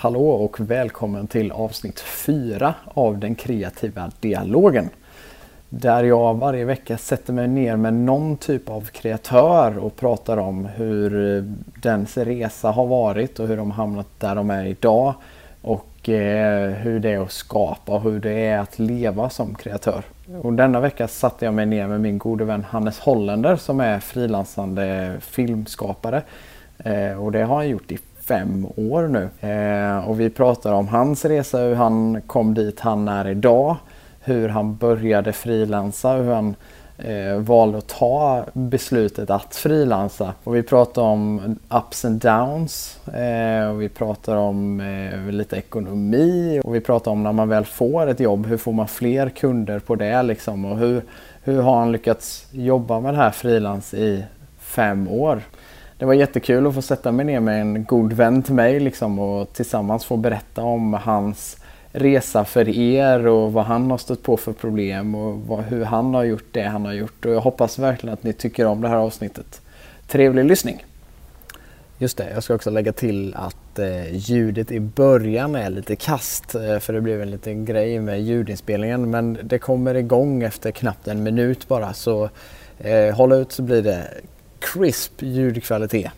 Hallå och välkommen till avsnitt 4 av den kreativa dialogen. Där jag varje vecka sätter mig ner med någon typ av kreatör och pratar om hur dens resa har varit och hur de hamnat där de är idag. Och eh, hur det är att skapa och hur det är att leva som kreatör. Och denna vecka satte jag mig ner med min gode vän Hannes Holländer som är frilansande filmskapare. Eh, och det har han gjort i fem år nu. Eh, och vi pratar om hans resa, hur han kom dit han är idag. Hur han började frilansa, hur han eh, valde att ta beslutet att frilansa. Och vi pratar om ups and downs. Eh, och vi pratar om eh, lite ekonomi. Och vi pratar om när man väl får ett jobb, hur får man fler kunder på det liksom? Och hur, hur har han lyckats jobba med det här frilans i fem år? Det var jättekul att få sätta mig ner med en god vän till mig liksom, och tillsammans få berätta om hans resa för er och vad han har stött på för problem och vad, hur han har gjort det han har gjort. Och jag hoppas verkligen att ni tycker om det här avsnittet. Trevlig lyssning! Just det, jag ska också lägga till att eh, ljudet i början är lite kast eh, för det blev en liten grej med ljudinspelningen men det kommer igång efter knappt en minut bara så eh, håll ut så blir det crisp ljudkvalitet.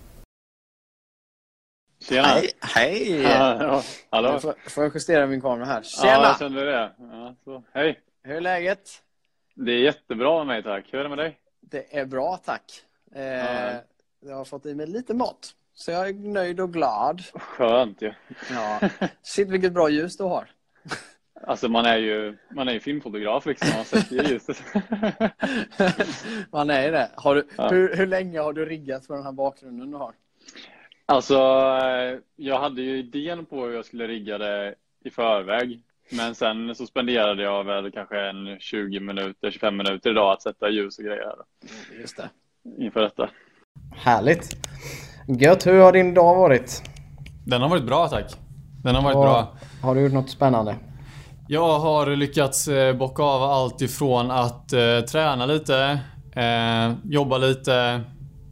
Tjena! Hej! hej. Ja, ja. Hallå! Får, får jag justera min kamera här? Tjena! Ja, jag kände det. Ja, så. Hej! Hur är läget? Det är jättebra med mig tack. Hur är det med dig? Det är bra tack. Eh, Ja. Jag har fått i mig lite mat. Så jag är nöjd och glad. Skönt ju. Ja. Shit vilket bra ljus du har. Alltså man är ju, man är ju filmfotograf liksom. Man sätter ju ljuset. Man är det. Har du, Ja. hur, hur länge har du riggat för den här bakgrunden du har? Alltså, eh, jag hade ju idén på hur jag skulle rigga det i förväg. Men sen så spenderade jag väl kanske en 20 minuter, 25 minuter idag att sätta ljus och grejer Just det. inför detta. Härligt. Gött, hur har din dag varit? Den har varit bra tack. Den har varit Och bra. Har du gjort något spännande? Jag har lyckats eh, bocka av allt ifrån att eh, träna lite, eh, jobba lite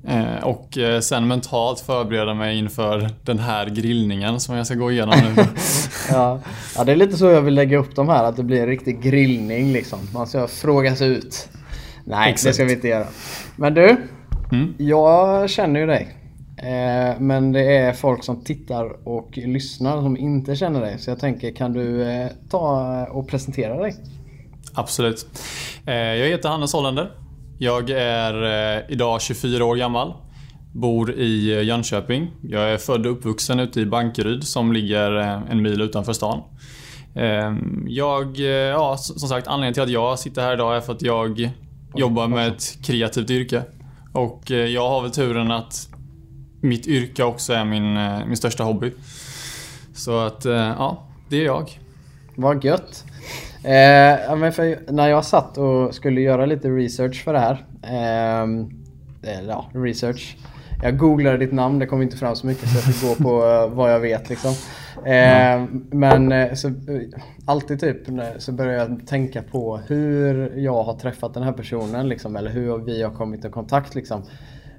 eh, och sen mentalt förbereda mig inför den här grillningen som jag ska gå igenom nu. Ja. ja, det är lite så jag vill lägga upp de här, att det blir en riktig grillning liksom. Man ska frågas ut. Nej, det Exakt. ska vi inte göra. Men du, Mm. jag känner ju dig. Eh, men det är folk som tittar och lyssnar som inte känner dig. Så jag tänker, kan du eh, ta och presentera dig? Absolut. Eh, Jag heter Hannes Hollander. Jag är idag 24 år gammal. Bor i Jönköping. Jag är född och uppvuxen ute i Bankeryd som ligger en mil utanför stan. Eh, Jag, ja som sagt anledningen till att jag sitter här idag är för att jag jobbar med ett kreativt yrke. Och jag har väl turen att mitt yrke också är min, eh, min största hobby. Så att, eh, ja, det är jag. Vad gött! Eh, men för när jag satt och skulle göra lite research för det här. Eh, eller ja, research. Jag googlade ditt namn, det kom inte fram så mycket så jag fick gå på eh, vad jag vet liksom. Ehm, eh, men så, alltid typ så börjar jag tänka på hur jag har träffat den här personen liksom, eller hur vi har kommit i kontakt liksom.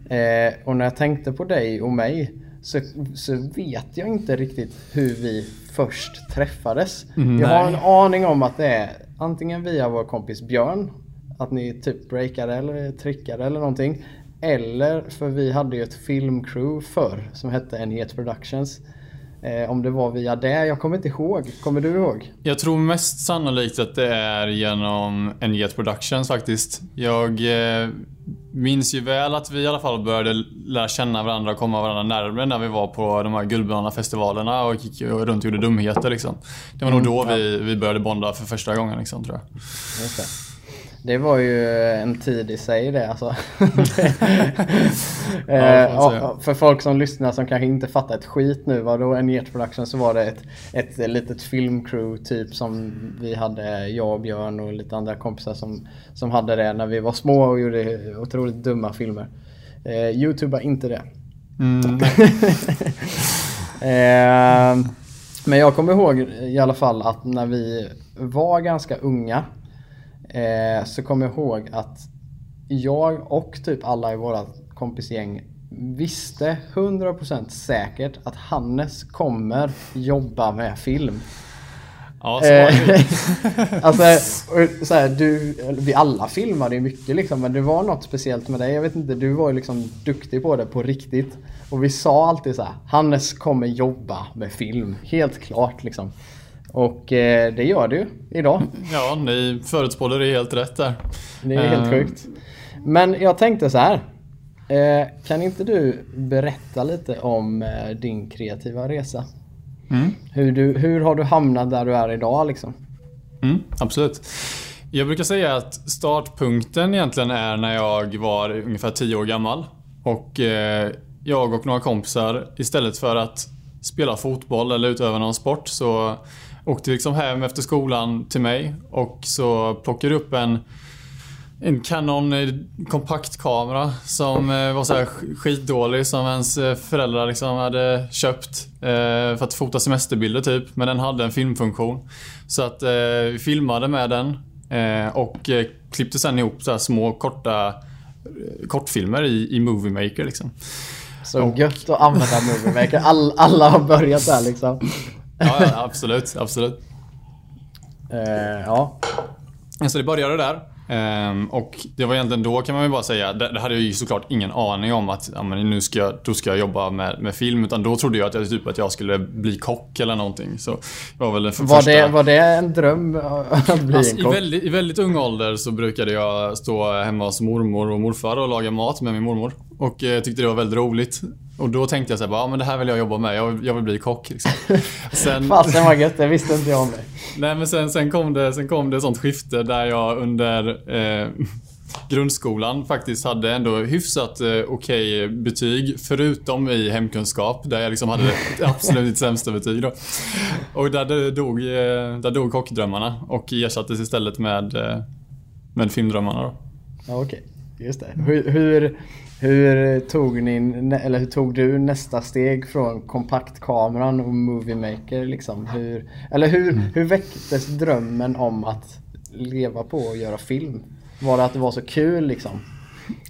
Eh, och när jag tänkte på dig och mig så, så vet jag inte riktigt hur vi först träffades. Jag har en aning om att det är antingen via vår kompis Björn, att ni typ breakade eller trickade eller någonting. Eller för vi hade ju ett filmcrew förr som hette Enhet Productions. Eh, om det var via det, jag kommer inte ihåg. Kommer du ihåg? Jag tror mest sannolikt att det är genom NGET Productions faktiskt. Jag eh, minns ju väl att vi i alla fall började lära känna varandra och komma varandra närmare när vi var på de här Guldbanafestivalerna och gick runt och gjorde dumheter liksom. Det var nog då vi, vi började bonda för första gången liksom tror jag. Det. Var ju en tid i sig det alltså. Eh, Ja, för folk som lyssnar som kanske inte fattar ett skit nu. Var då Eniet Production så var det ett, ett litet filmcrew typ som vi hade, jag och Björn och lite andra kompisar som, som hade det när vi var små och gjorde otroligt dumma filmer. Eh, Youtube är inte det. Mm. Eh, men jag kommer ihåg i alla fall att när vi var ganska unga eh, så kommer jag ihåg att jag och typ alla i våra kompisgäng visste 100% säkert att Hannes kommer jobba med film. Ja. Eh, alltså, så här, du, vi alla filmade ju mycket liksom, men det var något speciellt med dig. Jag vet inte, du var ju liksom duktig på det på riktigt. Och vi sa alltid så här, Hannes kommer jobba med film, helt klart liksom. Och eh, det gör du idag. Ja, ni förutspådde det helt rätt där. Det är helt Eh, sjukt. Men jag tänkte så här. Eh, kan inte du berätta lite om eh, din kreativa resa? Mm. Hur, du, hur har du hamnat där du är idag liksom? Mm, absolut. Jag brukar säga att startpunkten egentligen är när jag var ungefär 10 år gammal. Och jag och några kompisar istället för att spela fotboll eller utöva någon sport så åkte liksom hem efter skolan till mig och så plockade upp en en Canon kompaktkamera som eh, var så här skitdålig som ens eh, föräldrar liksom hade köpt eh, för att fota semesterbilder typ. Men den hade en filmfunktion. Så att vi filmade med den och klippte sen ihop så här små korta kortfilmer i, i Movie Maker liksom. Så Och- gött att använda Movie Maker. All, alla har börjat där liksom. Ja, ja absolut, absolut. Eh, ja. Så det började där. Ehm, och det var egentligen då kan man ju bara säga, det, det hade jag ju såklart ingen aning om att ja, nu ska jag, då ska jag jobba med, med film. Utan då trodde jag att jag, typ, att jag skulle bli kock eller någonting. Så det var väl den Var, första... det, var det en dröm att bli Alltså, en i, kock? väldigt, I väldigt ung ålder så brukade jag stå hemma hos mormor och morfar och laga mat med min mormor. Och eh, tyckte det var väldigt roligt. Och då tänkte jag så här, bara, ja men det här vill jag jobba med. Jag, jag vill bli kock liksom. Sen, Fasen vad gött, det visste inte jag om dig. Nej men sen, sen, kom det, sen kom det ett sånt skifte där jag under eh, grundskolan faktiskt hade ändå hyfsat eh, okej betyg. Förutom i hemkunskap där jag liksom hade det absolut sämsta betyg då. Och där, dog, eh, där dog kockdrömmarna och ersattes istället med, eh, med filmdrömmarna då. Ja, Okej, just det. Hur, hur, hur, tog ni, eller hur tog du nästa steg från kompaktkameran och Movie Maker liksom? Hur, eller hur, hur väcktes drömmen om att leva på och göra film? Var det att det var så kul liksom?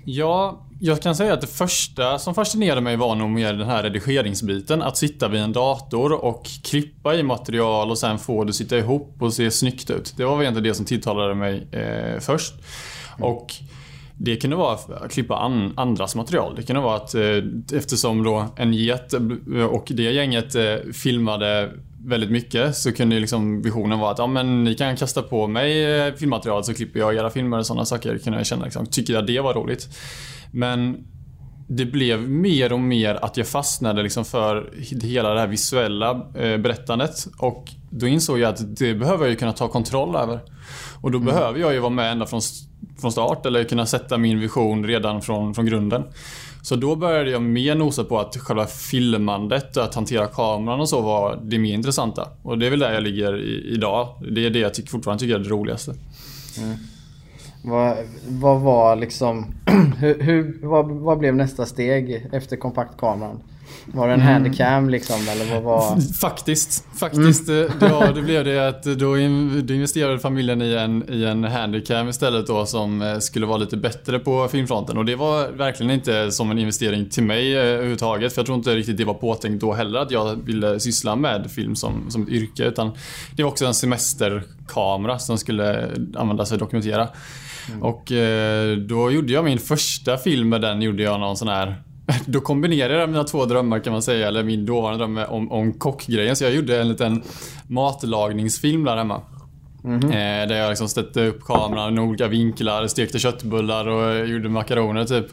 Ja, jag kan säga att det första som fascinerade mig var nog mer den här redigeringsbiten. Att sitta vid en dator och klippa i material och sen få det sitta ihop och se snyggt ut. Det var väl egentligen det som tilltalade mig eh, först. Och det kunde vara att klippa an, andras material. Det kunde vara att eh, eftersom då en get eh, och det gänget eh, filmade väldigt mycket så kunde liksom visionen vara att ja, men ni kan kasta på mig eh, filmmaterial så klipper jag era filmer och sådana saker. Kunde jag känna liksom, tycker jag det var roligt. Men det blev mer och mer att jag fastnade liksom för hela det här visuella eh, berättandet. Och då insåg jag att det behöver jag kunna ta kontroll över. Och då behöver jag ju vara med ända från, från start eller kunna sätta min vision redan från, från grunden. Så då började jag mer nosa på att själva filmandet och att hantera kameran och så var det mer intressanta. Och det är väl där jag ligger i, idag. Det är det jag tycker, fortfarande tycker är det roligaste. Vad, vad var liksom, hur, hur, vad, vad blev nästa steg efter kompaktkameran? Var det en handycam liksom eller vad var? Faktiskt. Faktiskt. eh, Ja, det blev det att då investerade familjen i en, i en handicam istället då som eh, skulle vara lite bättre på filmfronten. Och det var verkligen inte som en investering till mig eh, överhuvudtaget. För jag tror inte riktigt det var påtänkt då heller att jag ville syssla med film som, som ett yrke. Utan det var också en semesterkamera som skulle användas för att dokumentera. Mm. Och eh, då gjorde jag min första film med den. Gjorde jag någon sån här då kombinerade jag mina två drömmar kan man säga, eller min dåvarande dröm om, om kockgrejen. Så jag gjorde en liten matlagningsfilm där hemma. Eh, där jag liksom ställde upp kameran i olika vinklar, stekte köttbullar och eh, gjorde makaroner typ.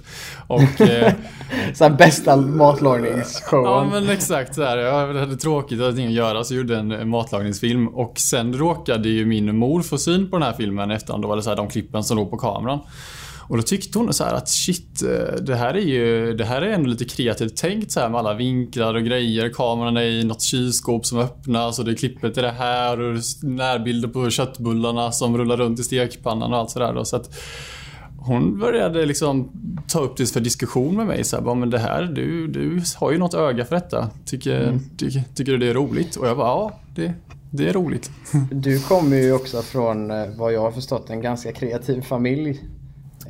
Och... Eh, Så bästa matlagningsshowen. Ja men exakt så här. Jag hade tråkigt, jag hade inget att göra så jag gjorde en matlagningsfilm. Och sen råkade ju min mor få syn på den här filmen efterhand då, eller så här, de klippen som låg på kameran. Och då tyckte hon så här att shit, eh, det här är ju det här är ändå lite kreativt tänkt så här med alla vinklar och grejer. Kameran är i något kylskåp som öppnas och det är klippet i det här och närbilder på köttbullarna som rullar runt i stekpannan och allt sådär. Så att hon började liksom ta upp det för diskussion med mig. Så här, men det här, du, du har ju något öga för detta. Tycker, tycker, tycker du det är roligt? Och jag bara, ja, det, det är roligt. Du kommer ju också från eh, vad jag har förstått en ganska kreativ familj.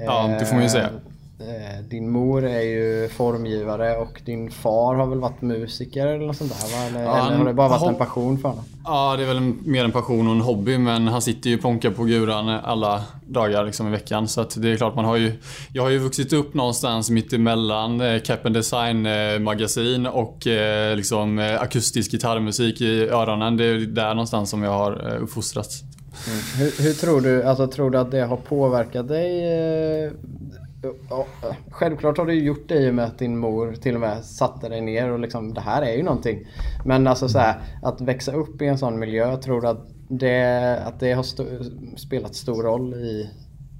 Ja, det får man ju säga. eh, din mor är ju formgivare och din far har väl varit musiker eller något sånt där va? Eller, Ja, eller har det bara varit en passion för honom? Ja, det är väl en- mer en passion och en hobby men han sitter ju och plonkar på guran alla dagar liksom, i veckan. Så det är klart man har ju... Jag har ju vuxit upp någonstans mitt emellan eh, Cap Design eh, magasin och eh, liksom eh, akustisk gitarrmusik i öronen. Det är där någonstans som jag har eh, uppfostrats. Mm. Hur, hur tror du, alltså tror du att det har påverkat dig? Eh, ja, Självklart har det ju gjort det i och med att din mor till och med satte dig ner och liksom det här är ju någonting. Men alltså så här, att växa upp i en sån miljö, tror du att det, att det har st spelat stor roll i,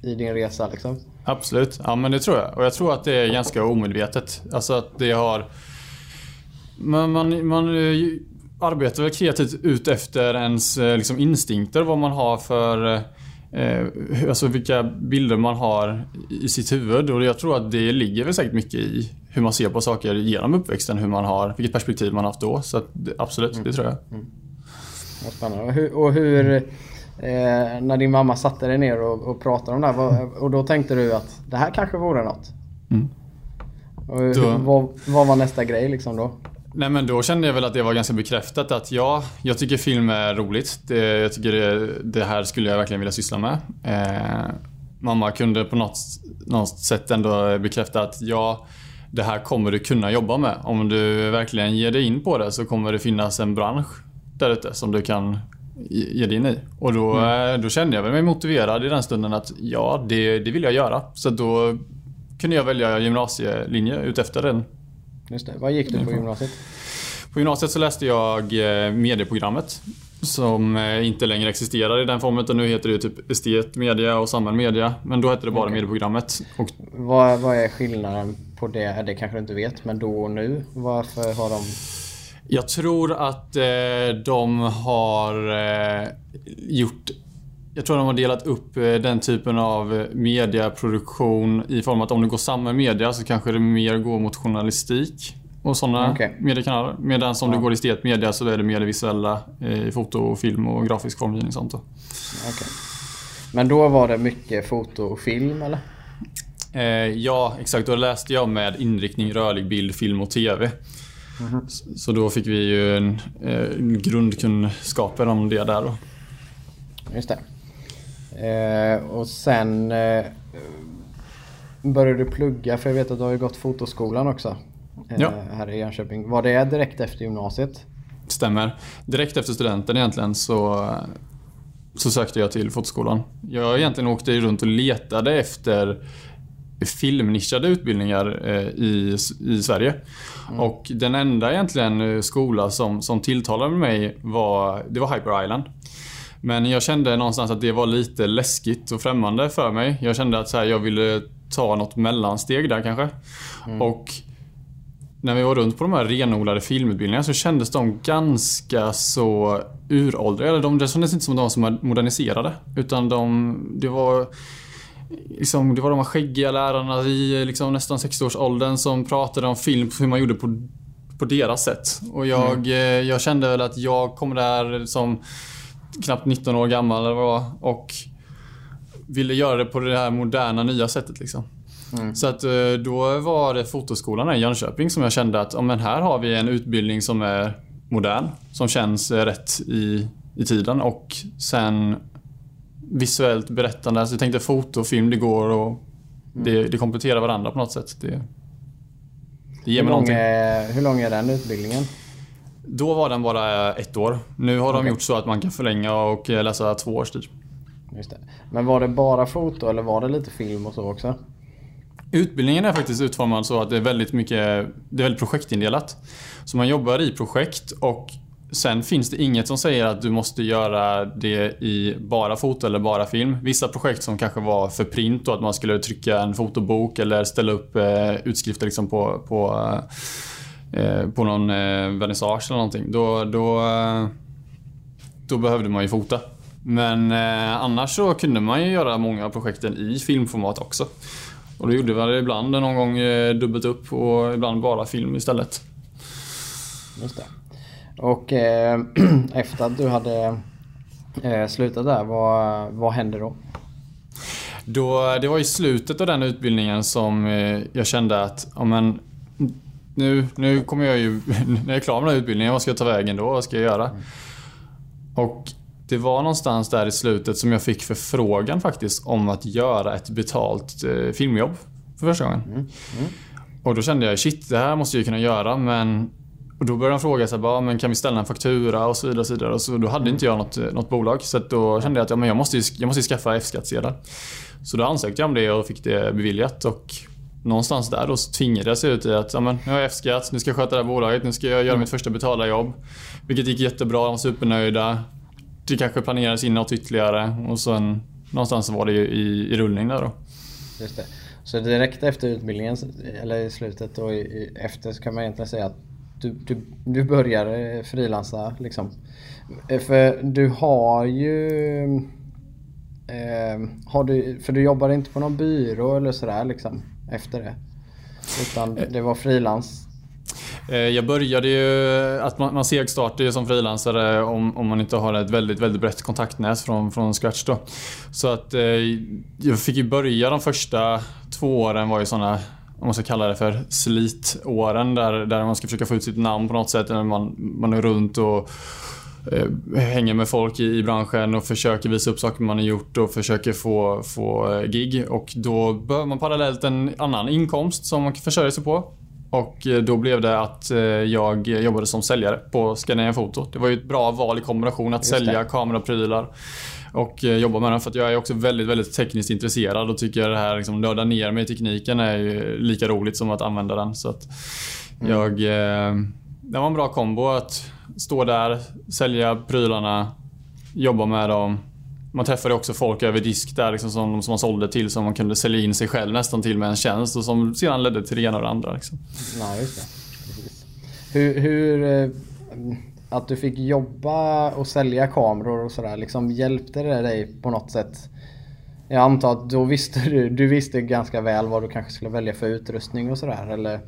i din resa liksom? Absolut, ja men det tror jag. Och jag tror att det är ganska omedvetet. Alltså att det har... Man, man, man eh, arbetar väl kreativt ut efter ens eh, liksom, instinkter, vad man har för... eh, hur- Alltså vilka bilder man har i sitt huvud. Och jag tror att det ligger väl säkert mycket i hur man ser på saker genom uppväxten, hur man har, vilket perspektiv man har haft då. Så absolut, det tror jag. Vad spännande. Och hur, och hur eh, när din mamma satte dig ner och, och pratade om det här, vad, och då tänkte du att det här kanske vore något? Mm. Och hur, Då- vad, vad var nästa grej liksom då? Nej men då kände jag väl att det var ganska bekräftat att ja, jag tycker film är roligt. Det, jag tycker det, det här skulle jag verkligen vilja syssla med. Eh, mamma kunde på något, något sätt ändå bekräfta att ja, det här kommer du kunna jobba med. Om du verkligen ger dig in på det så kommer det finnas en bransch där ute som du kan ge dig in i. Och då, eh, då kände jag mig motiverad i den stunden att ja, det, det vill jag göra. Så då kunde jag välja gymnasielinje utefter den Just det. Vad gick du på gymnasiet? på gymnasiet så läste jag eh, medieprogrammet. Som eh, inte längre existerar i den formen utan nu heter det typ estet media och samhäll media. Men då hette det bara Okej. medieprogrammet. Och Vad, vad är skillnaden på det? Det kanske du inte vet, men då och nu? Varför har de... jag tror att eh, de har eh, gjort jag tror de har delat upp eh, den typen av eh, mediaproduktion i form att om du går samma media så kanske det mer går mot journalistik och sådana Okej. mediekanaler. Medan om Ja. du går estet media så är det mer det visuella eh, i foto, och film och grafisk formgivning och sånt. Då. Okej. Men då var det mycket foto och film eller? Eh, ja, exakt. Då läste jag med inriktning rörlig bild, film och TV. Så, så då fick vi ju en, eh, grundkunskaper om det där då. Just det. Eh, och sen eh, började du plugga, för jag vet att du har ju gått fotoskolan också. Eh, Ja. Här i Jönköping. Var det direkt efter gymnasiet? Stämmer. Direkt efter studenten egentligen så, så sökte jag till fotoskolan. Jag egentligen åkte runt och letade efter filmnischade utbildningar eh, i, i Sverige. Och den enda egentligen eh, skola som, som tilltalade mig var, det var Hyper Island. Men jag kände någonstans att det var lite läskigt och främmande för mig. Jag kände att så här, jag ville ta något mellansteg där kanske. Och när vi var runt på de här renodlade filmutbildningarna så kändes de ganska så uråldriga. Eller de, det kändes inte som de som var moderniserade. Utan de, det var liksom, det var de här skäggiga lärarna i liksom nästan 60-årsåldern som pratade om film, hur man gjorde på, på deras sätt. Och jag, eh, jag kände väl att jag kom där som knappt 19 år gammal eller vad och ville göra det på det här moderna nya sättet liksom. Så att eh, då var det fotoskolan i Jönköping som jag kände att men här har vi en utbildning som är modern, som känns eh, rätt i, i tiden och sen visuellt berättande. Så jag tänkte foto och film, det går och det, det kompletterar varandra på något sätt. Det, det ger Hur mig någonting. är, hur lång är den utbildningen? Då var den bara ett år. Nu har de Okej. gjort så att man kan förlänga och eh, läsa två års tid. Just det. Men var det bara foto eller var det lite film och så också? Utbildningen är faktiskt utformad så att det är väldigt mycket det är väldigt projektindelat. Så man jobbar i projekt och sen finns det inget som säger att du måste göra det i bara foto eller bara film. Vissa projekt som kanske var för print och att man skulle trycka en fotobok eller ställa upp eh, utskrifter liksom på, på, eh, på någon eh, vernissage eller någonting. Då, då, eh, då behövde man ju fota. Men eh, annars så kunde man ju göra många av projekten i filmformat också. Och då gjorde vi det ibland någon gång eh, dubbelt upp och ibland bara film istället. Just det. Och eh, efter att du hade eh, slutat där, vad, vad hände då? Då, det var i slutet av den utbildningen som eh, jag kände att ja, men, nu, nu kommer jag ju... När jag är klar med den här utbildningen, vad ska jag ta vägen då? Vad ska jag göra? Och det var någonstans där i slutet som jag fick förfrågan faktiskt om att göra ett betalt eh, filmjobb för första gången. Mm. Mm. Och då kände jag shit, det här måste jag kunna göra men och då började han fråga så bara, men kan vi ställa en faktura och så vidare. Och så vidare. Och så, då hade inte jag något, något bolag. Så då kände jag att ja, men jag, måste, jag måste skaffa F-skattsedel. Så då ansökte jag om det och fick det beviljat. Och någonstans där då tvingades jag ut i att ja, men, nu har jag F-skatt, nu ska jag sköta det här bolaget, nu ska jag göra mitt första betalarjobb. Vilket gick jättebra, de var supernöjda. Det kanske planerades in något ytterligare och sen någonstans var det i, i rullning där då. Just det. Så direkt efter utbildningen, eller i slutet och efter så kan man egentligen säga att du, du, du börjar frilansa liksom. Eh, för du har ju... Eh, har du, för du jobbar inte på någon byrå eller sådär liksom efter det? Utan det var frilans eh, jag började ju att man, man segstartar ju som frilansare om, om man inte har ett väldigt, väldigt brett kontaktnät från, från scratch då. Så att eh, jag fick ju börja de första två åren var ju såna om man ska kalla det för slitåren där, där man ska försöka få ut sitt namn på något sätt. När man, man är runt och hänger med folk i, branschen och försöker visa upp saker man har gjort och försöker få, få eh, gig. Och då behöver man parallellt en annan inkomst som man kan försörja sig på. Och eh, då blev det att eh, jag jobbade som säljare på Scandinavian Photo. Det var ju ett bra val i kombination att sälja kameraprylar och eh, jobba med den. För jag är också väldigt, väldigt tekniskt intresserad och tycker det här liksom, nörda ner mig i tekniken är ju lika roligt som att använda den. Så att mm. jag... Det var en bra kombo att stå där, sälja prylarna, jobba med dem man träffade också folk över disk där liksom som, som man sålde till som man kunde sälja in sig själv nästan till med en tjänst och som sedan ledde till det ena och det andra. Liksom. Nej, just det. Hur, hur, eh, att du fick jobba och sälja kameror och sådär, liksom, hjälpte det dig på något sätt? Jag antar att då visste du, du visste ganska väl vad du kanske skulle välja för utrustning och sådär eller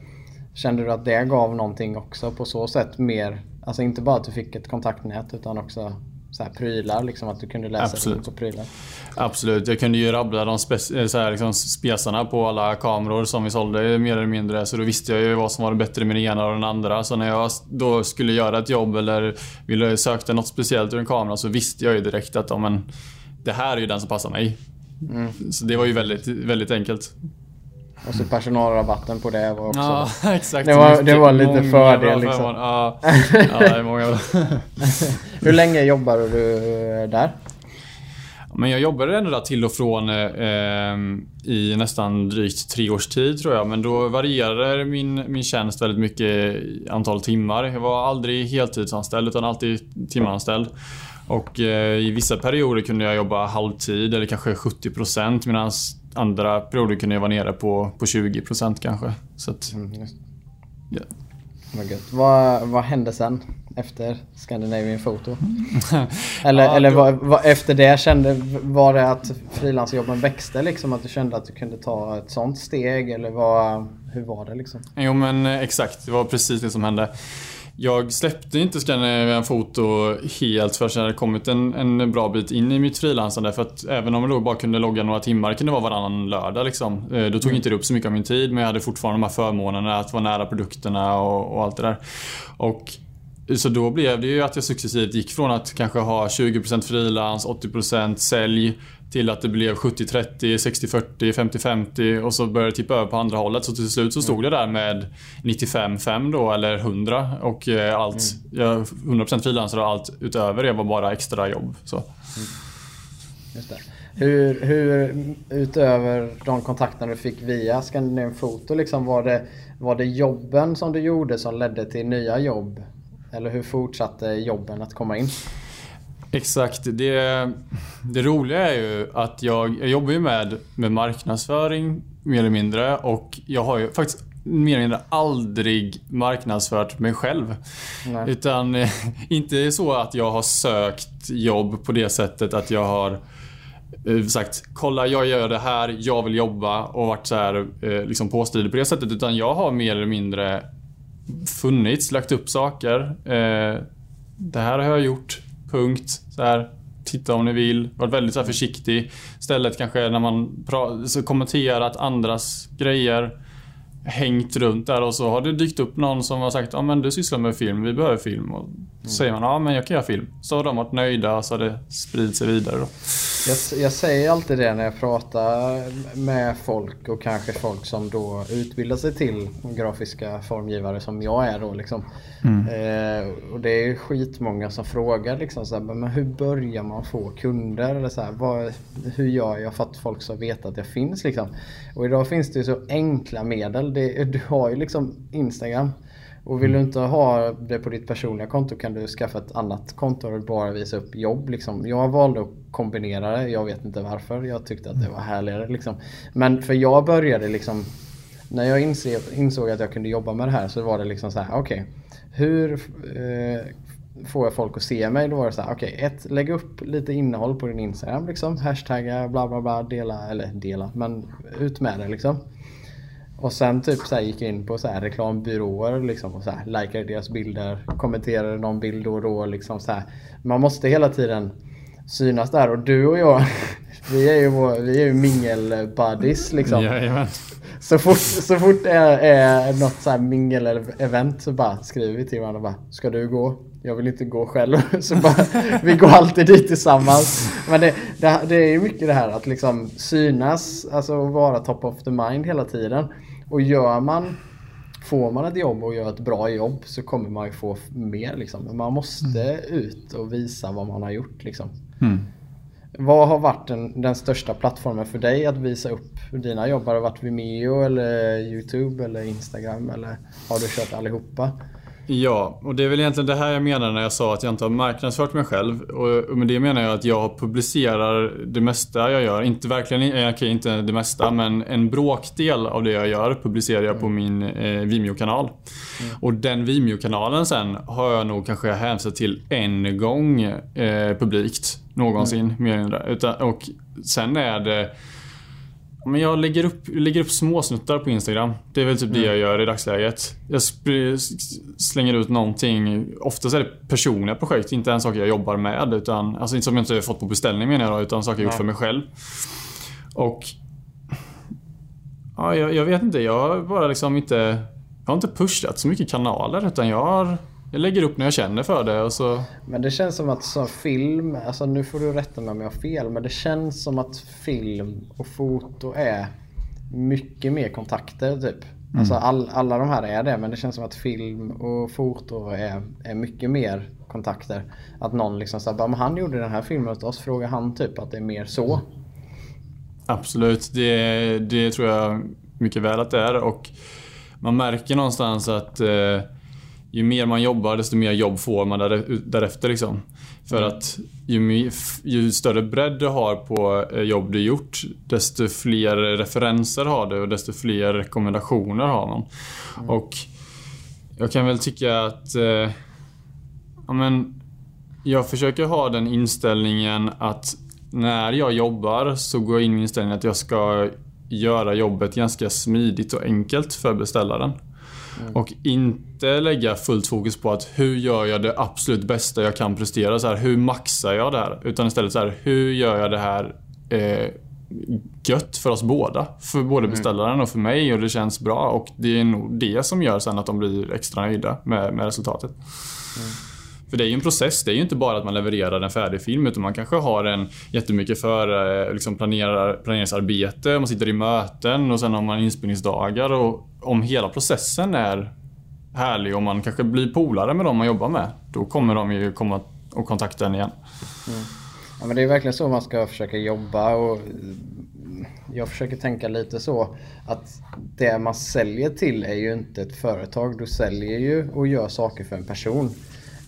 kände du att det gav någonting också på så sätt mer? Alltså inte bara att du fick ett kontaktnät utan också så här prylar, liksom att du kunde läsa Absolut. på prylar? Absolut, jag kunde ju rabbla de eh, så här, liksom, spesarna på alla kameror som vi sålde mer eller mindre. Så då visste jag ju vad som var bättre med den ena och den andra. Så när jag då skulle göra ett jobb eller ville söka något speciellt ur en kamera så visste jag ju direkt att ja, men, det här är ju den som passar mig. Mm. Så det var ju väldigt, väldigt enkelt. Och så personalrabatten på det var också... Ja, exakt. Det var, det var lite fördel liksom. Ja, ja, det är många Hur länge jobbade du där? Men jag jobbade ändå där till och från eh, i nästan drygt tre års tid tror jag. Men då varierade min, min tjänst väldigt mycket i antal timmar. Jag var aldrig heltidsanställd utan alltid timanställd. Och eh, i vissa perioder kunde jag jobba halvtid eller kanske 70% medan andra perioder kunde jag vara nere på, på 20% kanske. Så att, mm, yeah. Vad, vad hände sen efter Scandinavian Photo? eller ja, eller vad, vad, efter det kände, var det att frilansjobben växte liksom? Att du kände att du kunde ta ett sånt steg eller vad, hur var det liksom? Jo men eh, exakt, det var precis det som hände. Jag släppte inte Scandinavian Foto helt förrän jag hade kommit en, en bra bit in i mitt frilansande. För att även om jag då bara kunde logga några timmar, det kunde vara varannan lördag liksom. Eh, då tog mm. inte det upp så mycket av min tid men jag hade fortfarande de här förmånerna att vara nära produkterna och, och allt det där. Och så då blev det ju att jag successivt gick från att kanske ha 20% frilans, 80% sälj till att det blev 70-30, 60-40, 50-50 och så började det tippa över på andra hållet. Så till slut så stod det där med 95-5 då eller 100 och eh, allt, mm. jag, 100% frilansare och allt utöver det var bara extra jobb. Så. Mm. Just det. Hur, hur, utöver de kontakterna du fick via Scandinavian Photo, liksom, var, det, var det jobben som du gjorde som ledde till nya jobb? Eller hur fortsatte jobben att komma in? Exakt. Det, det roliga är ju att jag, jag jobbar ju med, med marknadsföring mer eller mindre och jag har ju faktiskt mer eller mindre aldrig marknadsfört mig själv. Nej. Utan eh, inte så att jag har sökt jobb på det sättet att jag har eh, sagt kolla jag gör det här, jag vill jobba och varit så här eh, liksom påstridig på det sättet. Utan jag har mer eller mindre funnits, lagt upp saker. Det här har jag gjort. Punkt. Så här, titta om ni vill. Varit väldigt så försiktig. Istället kanske när man kommenterat andras grejer hängt runt där och så har det dykt upp någon som har sagt ja men du sysslar med film, vi behöver film. Och så säger man ja men jag kan göra film. Så har de varit nöjda så har det spridit sig vidare då. Jag, jag säger alltid det när jag pratar med folk och kanske folk som då utbildar sig till grafiska formgivare som jag är då liksom. Eh, och det är skitmånga som frågar liksom så här, men hur börjar man få kunder? Eller så här, vad, hur gör jag för att folk ska veta att jag finns liksom? Och idag finns det ju så enkla medel. Det, du har ju liksom Instagram. Och vill du inte ha det på ditt personliga konto kan du skaffa ett annat konto och bara visa upp jobb. Liksom. Jag valde att kombinera det. Jag vet inte varför. Jag tyckte att det var härligare. Liksom. Men för jag började liksom när jag insåg, insåg att jag kunde jobba med det här så var det liksom så här, okej. Okay, hur eh, får jag folk att se mig? Då var det så här, okej, okay, ett, lägg upp lite innehåll på din Instagram liksom. Hashtagga, bla bla bla, dela, eller dela, men ut med det liksom. Och sen typ så gick jag in på så här reklambyråer liksom och så här likade deras bilder, kommenterade någon bild då och då liksom så här. Man måste hela tiden synas där och du och jag vi är ju, vår, vi är ju mingel-buddies liksom. Jajamän. Så fort, så fort det är, är något så här mingel-event så bara skriver vi till varandra bara Ska du gå? Jag vill inte gå själv. Så bara, vi går alltid dit tillsammans. Men det, det, det är ju mycket det här att liksom synas, alltså vara top of the mind hela tiden. Och gör man Får man ett jobb och gör ett bra jobb så kommer man ju få mer liksom. Man måste ut och visa vad man har gjort liksom. Mm. Vad har varit den, den, största plattformen för dig att visa upp dina jobb? Har det varit Vimeo eller Youtube eller Instagram eller har du kört allihopa? Ja, och det är väl egentligen det här jag menar när jag sa att jag inte har marknadsfört mig själv. Och med det menar jag att jag publicerar det mesta jag gör. Inte verkligen, okej inte det mesta, men en bråkdel av det jag gör publicerar jag på min eh, Vimeo-kanal. Mm. Och den Vimeo-kanalen sen har jag nog kanske hänvisat till en gång eh, publikt. Någonsin, mm. mer eller mindre. Utan, och sen är det men jag lägger upp, lägger upp småsnuttar på Instagram. Det är väl typ mm. det jag gör i dagsläget. Jag slänger ut någonting. Oftast är det personliga projekt, inte ens saker jag jobbar med. Utan, alltså inte som jag inte har fått på beställning menar jag då, utan saker jag gjort för mig själv. Och... Ja, jag, jag, vet inte. Jag har bara liksom inte... Jag har inte pushat så mycket kanaler utan jag har jag lägger upp när jag känner för det och så... Men det känns som att som film, alltså nu får du rätta mig om jag har fel, men det känns som att film och foto är mycket mer kontakter typ. Mm. Alltså all, alla de här är det, men det känns som att film och foto är, är mycket mer kontakter. Att någon liksom säger bara, han gjorde den här filmen åt oss, frågar han typ att det är mer så. Absolut, det, det tror jag mycket väl att det är och man märker någonstans att eh, ju mer man jobbar desto mer jobb får man därefter. Liksom. För mm. att ju, ju, större bredd du har på eh, jobb du gjort desto fler referenser har du och desto fler rekommendationer har man. Mm. Och jag kan väl tycka att eh, ja, men, jag försöker ha den inställningen att när jag jobbar så går jag in med inställningen att jag ska göra jobbet ganska smidigt och enkelt för beställaren. Mm. Och inte lägga fullt fokus på att hur gör jag det absolut bästa jag kan prestera? Så här, hur maxar jag det här? Utan istället så här, hur gör jag det här eh, gött för oss båda? För både mm. beställaren och för mig och det känns bra. Och det är nog det som gör sen att de blir extra nöjda med, med resultatet. Mm. För det är ju en process. Det är ju inte bara att man levererar en färdig film utan man kanske har en jättemycket för eh, liksom planerar, planeringsarbete, man sitter i möten och sen har man inspelningsdagar. Och om hela processen är härlig och man kanske blir polare med dem man jobbar med, då kommer de ju komma och kontakta en igen. Mm. Ja, men det är verkligen så man ska försöka jobba och eh, jag försöker tänka lite så att det man säljer till är ju inte ett företag. Du säljer ju och gör saker för en person.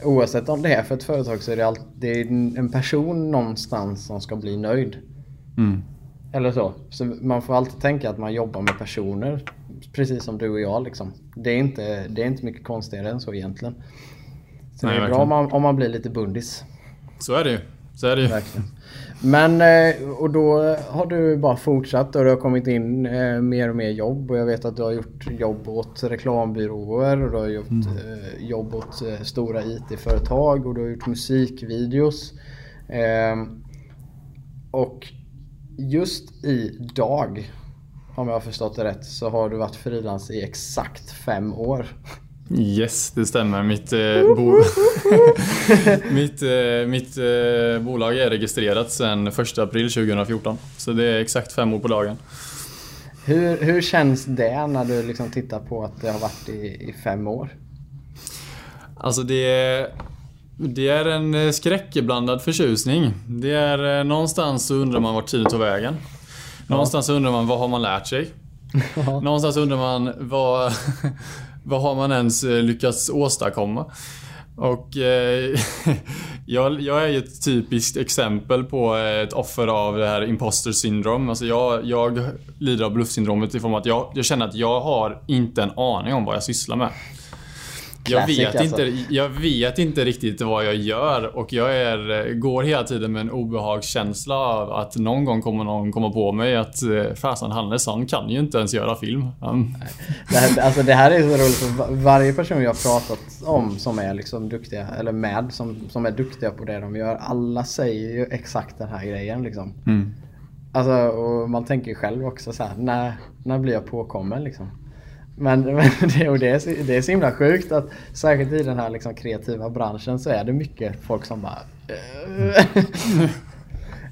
Oavsett om det är för ett företag så är det, alltid, det är en person någonstans som ska bli nöjd. Mm. Eller så. Så man får alltid tänka att man jobbar med personer. Precis som du och jag liksom. Det är inte, det är inte mycket konstigare än så egentligen. Så Nej, det är verkligen. bra om man, om man blir lite bundis. Så är det ju. Så är det ju. Verkligen. Men eh, och då har du bara fortsatt och det har kommit in eh, mer och mer jobb och jag vet att du har gjort jobb åt reklambyråer och du har gjort mm. Eh, jobb åt stora IT-företag och du har gjort musikvideos. Och just idag, om jag har förstått det rätt, så har du varit frilans i exakt fem år. Yes, det stämmer. Mitt, eh, bo mitt, eh, mitt eh, bolag är registrerat sedan 1 april 2014. Så det är exakt fem år på dagen. Hur, hur känns det när du liksom tittar på att det har varit i, i fem år? Alltså det är, det är en eh, skräckblandad förtjusning. Det är eh, någonstans så undrar man vart tiden tog vägen. Någonstans så undrar man vad har man lärt sig? Någonstans undrar man vad, vad har man ens eh, lyckats åstadkomma? Och eh, jag, jag, är ju ett typiskt exempel på eh, ett offer av det här imposter syndrom. Alltså jag, jag lider av bluffsyndromet i form av att jag, jag känner att jag har inte en aning om vad jag sysslar med. Jag vet, alltså. inte, jag vet inte riktigt vad jag gör och jag är, går hela tiden med en obehagskänsla av att någon gång kommer någon komma på mig att eh, fasen Hannes han kan ju inte ens göra film. Han, Det här, alltså det här är så roligt för va- varje person jag har pratat om som är liksom duktiga, eller med, som, som är duktiga på det de gör. Alla säger ju exakt den här grejen liksom. mm. Alltså, och man tänker ju själv också så här, när, när blir jag påkommen liksom? Men, men det, och det, är, så- det är så himla sjukt att särskilt i den här liksom kreativa branschen så är det mycket folk som bara... "Eh."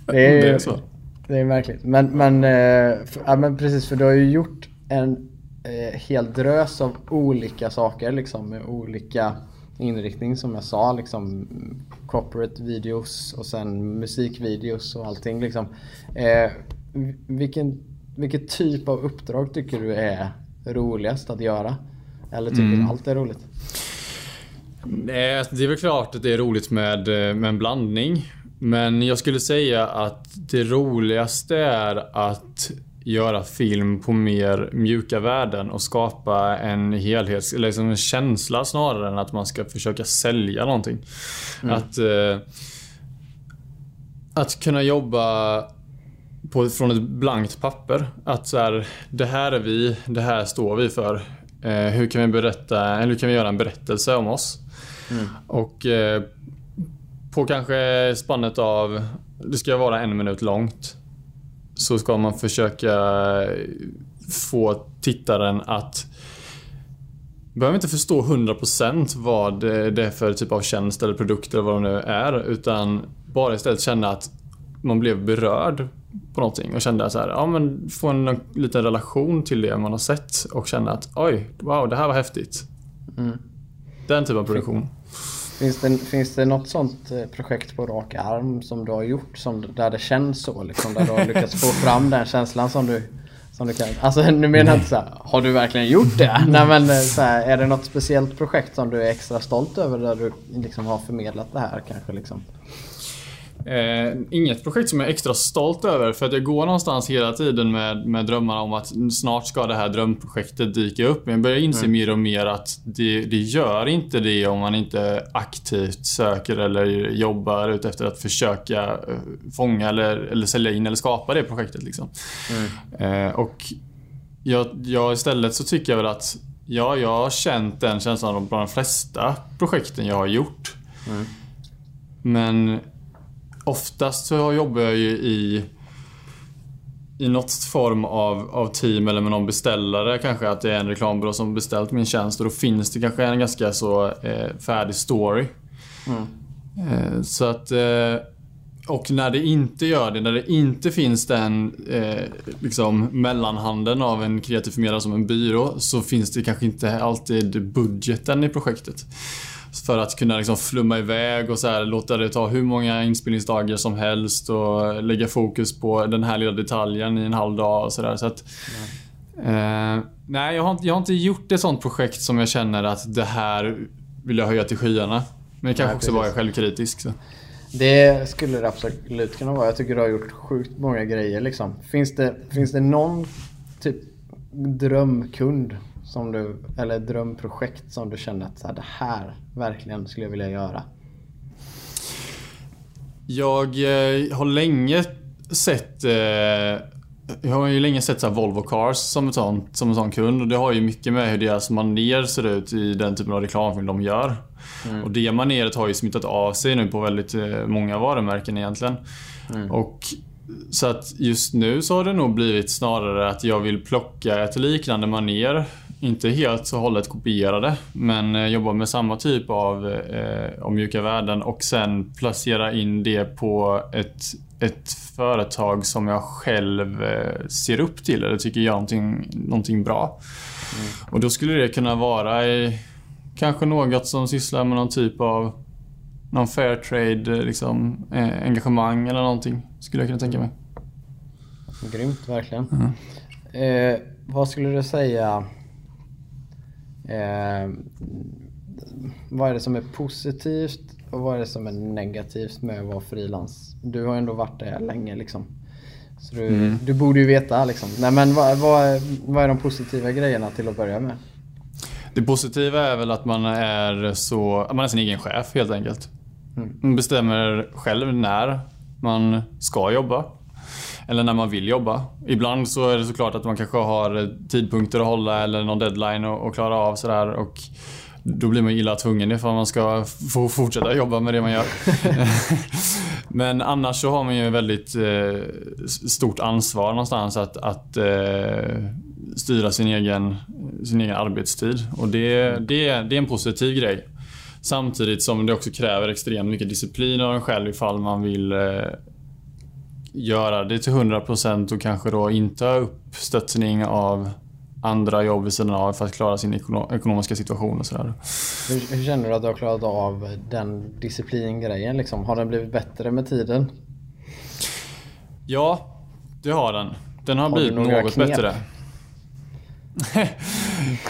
det, är, Det är så. Det är märkligt. Men, men, eh, för, ja, men precis för du har ju gjort en eh, hel drös av olika saker liksom med olika inriktning som jag sa liksom corporate videos och sen musikvideos och allting liksom. Eh, vilken, vilken typ av uppdrag tycker du är roligast att göra? Eller tycker du allt är roligt? Alltså, det är väl klart att det är roligt med, eh, med en blandning. Men jag skulle säga att det roligaste är att göra film på mer mjuka värden och skapa en helhets... Eller liksom en känsla snarare än att man ska försöka sälja någonting. Att... Eh, att kunna jobba på, från ett blankt papper. Att så här, det här är vi, det här står vi för. Eh, hur kan vi berätta, eller hur kan vi göra en berättelse om oss? Och eh, på kanske spannet av, det ska vara en minut långt. Så ska man försöka få tittaren att behöver inte förstå 100% vad det är för typ av tjänst eller produkt eller vad det nu är. Utan bara istället känna att man blev berörd på någonting och kände så här, ja men få en liten relation till det man har sett och känna att oj, wow, det här var häftigt. Mm. Den typen av produktion. Finns det, finns det något sånt eh, projekt på rak arm som du har gjort som, där det känns så? Liksom, där du har lyckats få fram den känslan som du, som du kan? Alltså nu menar jag inte så här, har du verkligen gjort det? Nej men eh, så här, är det något speciellt projekt som du är extra stolt över där du liksom har förmedlat det här kanske liksom? Eh, inget projekt som jag är extra stolt över för att jag går någonstans hela tiden med, med drömmar om att snart ska det här drömprojektet dyka upp. Men jag börjar inse mer och mer att det, det gör inte det om man inte aktivt söker eller jobbar ut efter att försöka eh, fånga eller, eller sälja in eller skapa det projektet. Liksom. Eh, och jag, jag istället så tycker jag väl att ja, jag har känt den känslan bland de flesta projekten jag har gjort. Men oftast så jobbar jag ju i i något form av, av team eller med någon beställare kanske att det är en reklambyrå som beställt min tjänst och då finns det kanske en ganska så eh, färdig story. Eh, så att eh, och när det inte gör det, när det inte finns den eh, liksom mellanhanden av en kreativ förmedlare som en byrå så finns det kanske inte alltid budgeten i projektet. För att kunna liksom flumma iväg och så här, låta det ta hur många inspelningsdagar som helst och lägga fokus på den här lilla detaljen i en halv dag och sådär. Så att, eh, nej, jag har, inte, jag har inte gjort ett sånt projekt som jag känner att det här vill jag höja till skyarna. Men det kanske Nej, också bara är självkritisk. Så. Det skulle det absolut kunna vara. Jag tycker du har gjort sjukt många grejer liksom. Finns det, finns det någon typ drömkund som du, eller drömprojekt som du känner att så här, det här verkligen skulle jag vilja göra? Jag eh, har länge sett eh, jag har ju länge sett så Volvo Cars som en, sån, som en sån kund och det har ju mycket med hur deras maner ser ut i den typen av reklamfilm de gör. Mm. Och det maneret har ju smittat av sig nu på väldigt eh, många varumärken egentligen. Mm. Och så att just nu så har det nog blivit snarare att jag vill plocka ett liknande maner inte helt och hållet kopierade, men eh, jobba med samma typ av, eh, av mjuka värden och sen placera in det på ett, ett företag som jag själv eh, ser upp till eller tycker gör någonting, någonting bra. Mm. Och då skulle det kunna vara i, kanske något som sysslar med någon typ av någon fair trade liksom, eh, engagemang eller någonting. Skulle jag kunna tänka mig. Grymt, verkligen. Mm. Eh, vad skulle du säga Eh, vad är det som är positivt och vad är det som är negativt med att vara frilans? Du har ändå varit där länge liksom. Så du, mm. du borde ju veta liksom. Nej men vad, vad, vad är de positiva grejerna till att börja med? Det positiva är väl att man är så, man är sin egen chef helt enkelt. Mm. Man bestämmer själv när man ska jobba. Eller när man vill jobba. Ibland så är det såklart att man kanske har tidpunkter att hålla eller någon deadline att klara av sådär. Och då blir man illa tvungen ifall man ska få fortsätta jobba med det man gör. Men annars så har man ju väldigt eh, stort ansvar någonstans att, att eh, styra sin egen, sin egen arbetstid. Och det, det, det är en positiv grej. Samtidigt som det också kräver extremt mycket disciplin av en själv ifall man vill eh, göra det till 100% och kanske då inte ha uppstöttning av andra jobb vid sidan av för att klara sin ekonomiska situation och sådär. Hur, hur, känner du att du har klarat av den disciplingrejen liksom? Har den blivit bättre med tiden? Ja, det har den. Den har, har blivit något knep? bättre.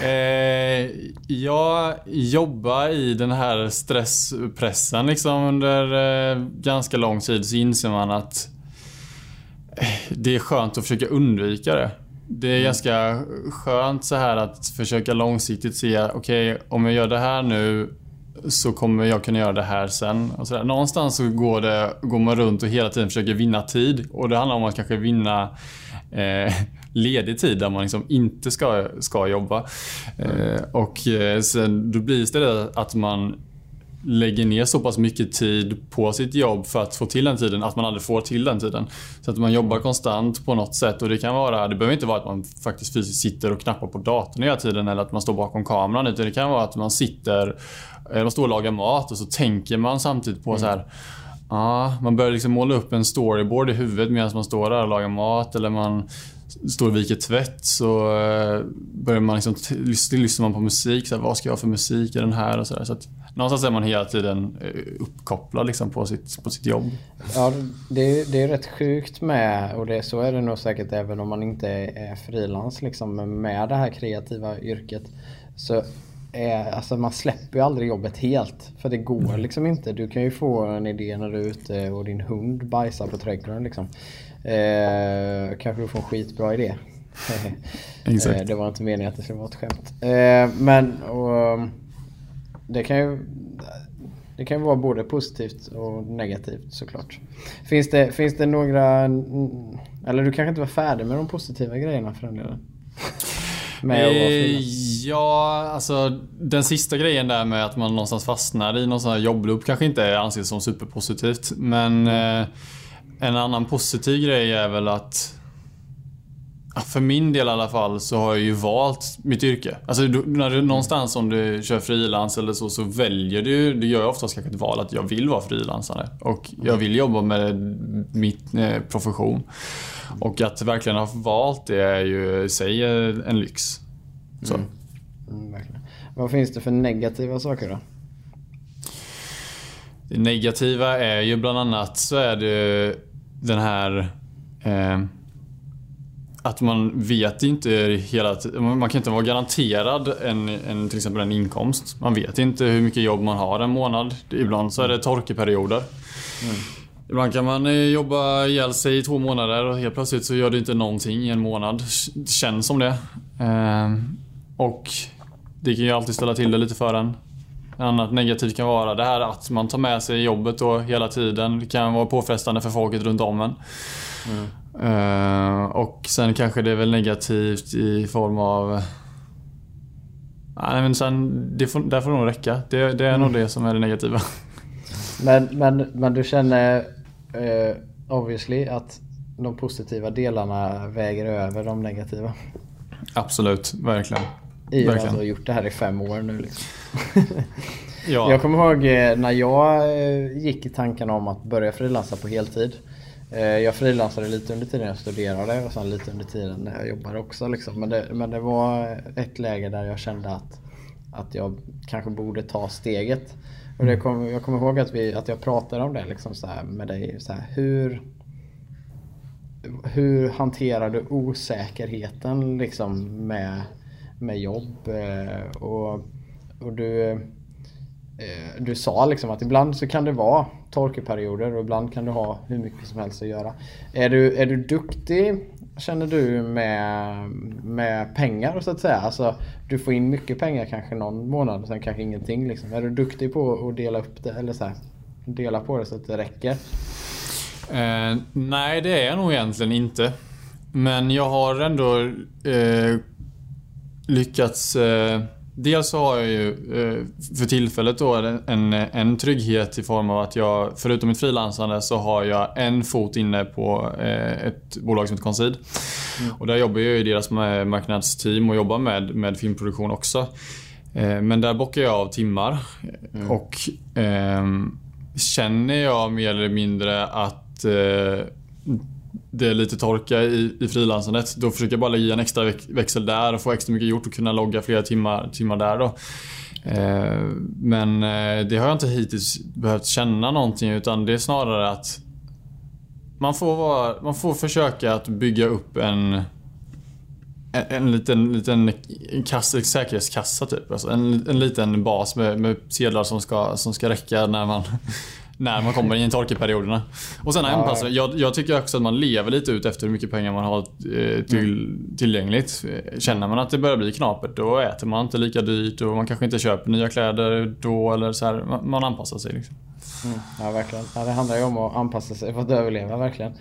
eh, jag jobbar i den här stresspressen liksom under eh, ganska lång tid så inser man att det är skönt att försöka undvika det. Det är mm. ganska skönt så här att försöka långsiktigt se, okej okay, om jag gör det här nu så kommer jag kunna göra det här sen. Och så där. Någonstans så går, det, går man runt och hela tiden försöker vinna tid. Och det handlar om att kanske vinna eh, ledig tid där man liksom inte ska, ska jobba. Eh, och eh, sen, då blir det att man lägger ner så pass mycket tid på sitt jobb för att få till den tiden att man aldrig får till den tiden. Så att man jobbar konstant på något sätt och det kan vara, det behöver inte vara att man faktiskt fysiskt sitter och knappar på datorn hela tiden eller att man står bakom kameran utan det kan vara att man sitter, man står och lagar mat och så tänker man samtidigt på mm. så här Ja, man börjar liksom måla upp en storyboard i huvudet medan man står där och lagar mat eller man står och viker tvätt så eh, börjar man liksom, lyssnar man på musik. Så här, vad ska jag ha för musik i den här? Och så, där. så att, någonstans är man hela tiden eh, uppkopplad liksom på, sitt, på sitt jobb. Ja, det, det är rätt sjukt med, och det, så är det nog säkert även om man inte är frilans, liksom, med det här kreativa yrket. Så är, alltså man släpper ju aldrig jobbet helt. För det går liksom inte. Du kan ju få en idé när du är ute och din hund bajsar på trädgården. Liksom. Eh, kanske du får en skitbra idé. Exakt. Eh, det var inte meningen att det skulle vara ett skämt. Eh, men och, det kan ju det kan vara både positivt och negativt såklart. Finns det, finns det några... Eller du kanske inte var färdig med de positiva grejerna för den delen? Med eh, ja, alltså den sista grejen där med att man någonstans fastnar i någon sån här jobbloop kanske inte anses som superpositivt. Men eh, en annan positiv grej är väl att för min del i alla fall så har jag ju valt mitt yrke. Alltså när du, någonstans om du kör frilans eller så, så väljer du, du gör ju oftast kanske ett val att jag vill vara frilansare. Och jag vill jobba med mitt eh, profession. Och att verkligen ha valt det är ju i sig en lyx. Så. Mm. Mm, Vad finns det för negativa saker då? Det negativa är ju bland annat så är det den här eh, att man vet inte hela. Man kan inte vara garanterad en, en, till exempel en inkomst. Man vet inte hur mycket jobb man har en månad. Ibland så är det torkeperioder. Mm. Ibland kan man eh, jobba ihjäl sig i två månader och helt plötsligt så gör det inte någonting i en månad. Känns som det. Eh, och det kan ju alltid ställa till det lite för en. Annat negativt kan vara det här att man tar med sig jobbet då hela tiden. Det kan vara påfrestande för folket runt om en. Uh, och sen kanske det är väl negativt i form av... Nej men sen, det får, där får det nog räcka. Det, det är mm. nog det som är det negativa. Men, men, men du känner uh, obviously att de positiva delarna väger över de negativa? Absolut, verkligen. I och med att du har gjort det här i fem år nu liksom. ja. Jag kommer ihåg eh, när jag gick i tanken om att börja frilansa på heltid. Eh, jag frilansade lite under tiden jag studerade och sen lite under tiden när jag jobbade också. Liksom. Men, det, men det var ett läge där jag kände att, att jag kanske borde ta steget. Och det kom, jag kommer ihåg att, vi, att jag pratade om det liksom så med dig. Så här, hur, hur hanterar du osäkerheten liksom med, med jobb? Eh, och, och du Eh, du sa liksom att ibland så kan det vara torkeperioder och ibland kan du ha hur mycket som helst att göra. Är du, är du duktig känner du med, med pengar så att säga? Alltså, du får in mycket pengar kanske någon månad och sen kanske ingenting. Liksom. Är du duktig på att dela upp det eller så här, dela på det så att det räcker? Eh, nej, det är jag nog egentligen inte. Men jag har ändå eh, lyckats eh, Dels så har jag ju eh, för tillfället då en, en trygghet i form av att jag, förutom mitt frilansande, så har jag en fot inne på eh, ett bolag som heter Concid. Mm. Och där jobbar jag i deras marknadsteam och jobbar med, med filmproduktion också. Eh, men där bockar jag av timmar. Mm. Och eh, känner jag mer eller mindre att eh, det är lite torka i, i frilansandet. Då försöker jag bara lägga i en extra växel där och få extra mycket gjort och kunna logga flera timmar, timmar där. Då. Eh, men eh, det har jag inte hittills behövt känna någonting utan det är snarare att man får, vara, man får försöka att bygga upp en en, en liten, liten kassa, säkerhetskassa typ. Alltså en, en liten bas med, med sedlar som ska, som ska räcka när man när man kommer in i torkeperioderna. Och sen anpassa jag, jag tycker också att man lever lite ut efter hur mycket pengar man har eh, till, mm. tillgängligt. Känner man att det börjar bli knapert då äter man inte lika dyrt och man kanske inte köper nya kläder då eller så här. Man anpassar sig liksom. Mm, ja verkligen. Ja, det handlar ju om att anpassa sig för att överleva verkligen.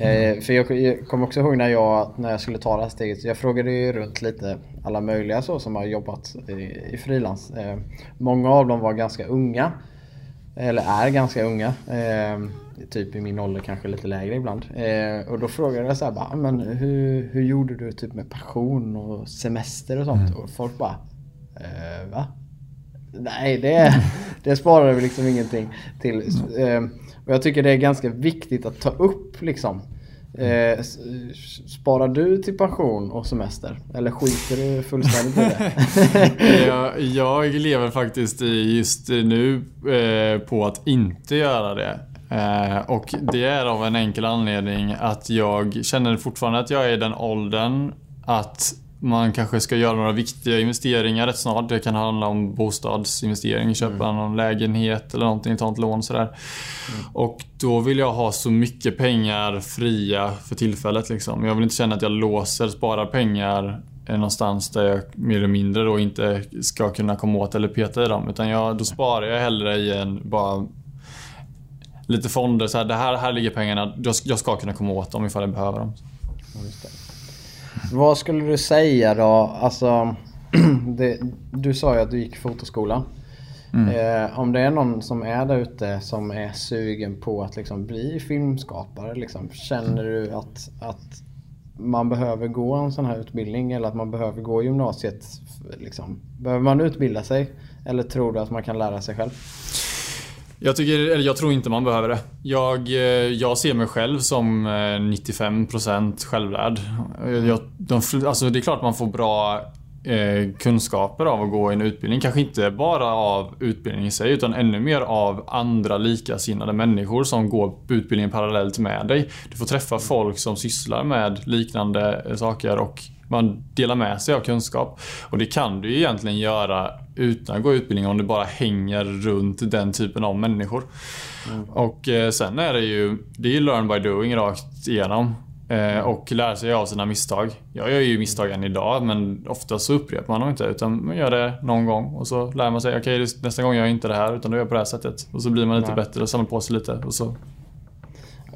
Eh, för jag, jag kommer också ihåg när jag, när jag skulle ta det här steget. Jag frågade ju runt lite alla möjliga så som har jobbat i, i frilans. Eh, många av dem var ganska unga. Eller är ganska unga. Eh, typ i min ålder, kanske lite lägre ibland. Eh, och då frågade jag så här, bara, men hur, hur gjorde du typ med passion och semester och sånt? Mm. Och folk bara, eh, va? Nej, det, det sparar vi liksom ingenting till. Eh, och jag tycker det är ganska viktigt att ta upp liksom. Eh, sparar du till pension och semester? Eller skiter du fullständigt i det? jag, jag lever faktiskt just nu eh, på att inte göra det. Eh, och det är av en enkel anledning att jag känner fortfarande att jag är i den åldern att man kanske ska göra några viktiga investeringar rätt snart. Det kan handla om bostadsinvestering, köpa mm. någon lägenhet eller någonting, ta ett lån sådär. Mm. Och då vill jag ha så mycket pengar fria för tillfället. Liksom. Jag vill inte känna att jag låser, sparar pengar någonstans där jag mer eller mindre då inte ska kunna komma åt eller peta i dem. Utan jag, då sparar jag hellre i en bara lite fonder. Så här, det här, här ligger pengarna. Jag ska kunna komma åt dem ifall jag behöver dem. Vad skulle du säga då? Alltså, det, du sa ju att du gick fotoskolan. Mm. Eh, om det är någon som är där ute som är sugen på att liksom bli filmskapare. Liksom, känner du att, att man behöver gå en sån här utbildning eller att man behöver gå gymnasiet? Liksom? Behöver man utbilda sig? Eller tror du att man kan lära sig själv? Jag, tycker, eller jag tror inte man behöver det. Jag, eh, jag ser mig själv som eh, 95% självlärd. Eh, jag, de, alltså det är klart man får bra eh, kunskaper av att gå en utbildning. Kanske inte bara av utbildningen i sig utan ännu mer av andra likasinnade människor som går utbildningen parallellt med dig. Du får träffa folk som sysslar med liknande saker och man delar med sig av kunskap. Och det kan du egentligen göra utan att gå utbildning om du bara hänger runt den typen av människor. Mm. Och eh, sen är det ju, det är learn by doing rakt igenom. Eh, och lära sig av sina misstag. Jag gör ju misstag än idag men ofta så upprepar man dem inte utan man gör det någon gång och så lär man sig okej okay, nästa gång gör jag inte det här utan då gör jag på det här sättet. Och så blir man lite Nej. bättre och samlar på sig lite och så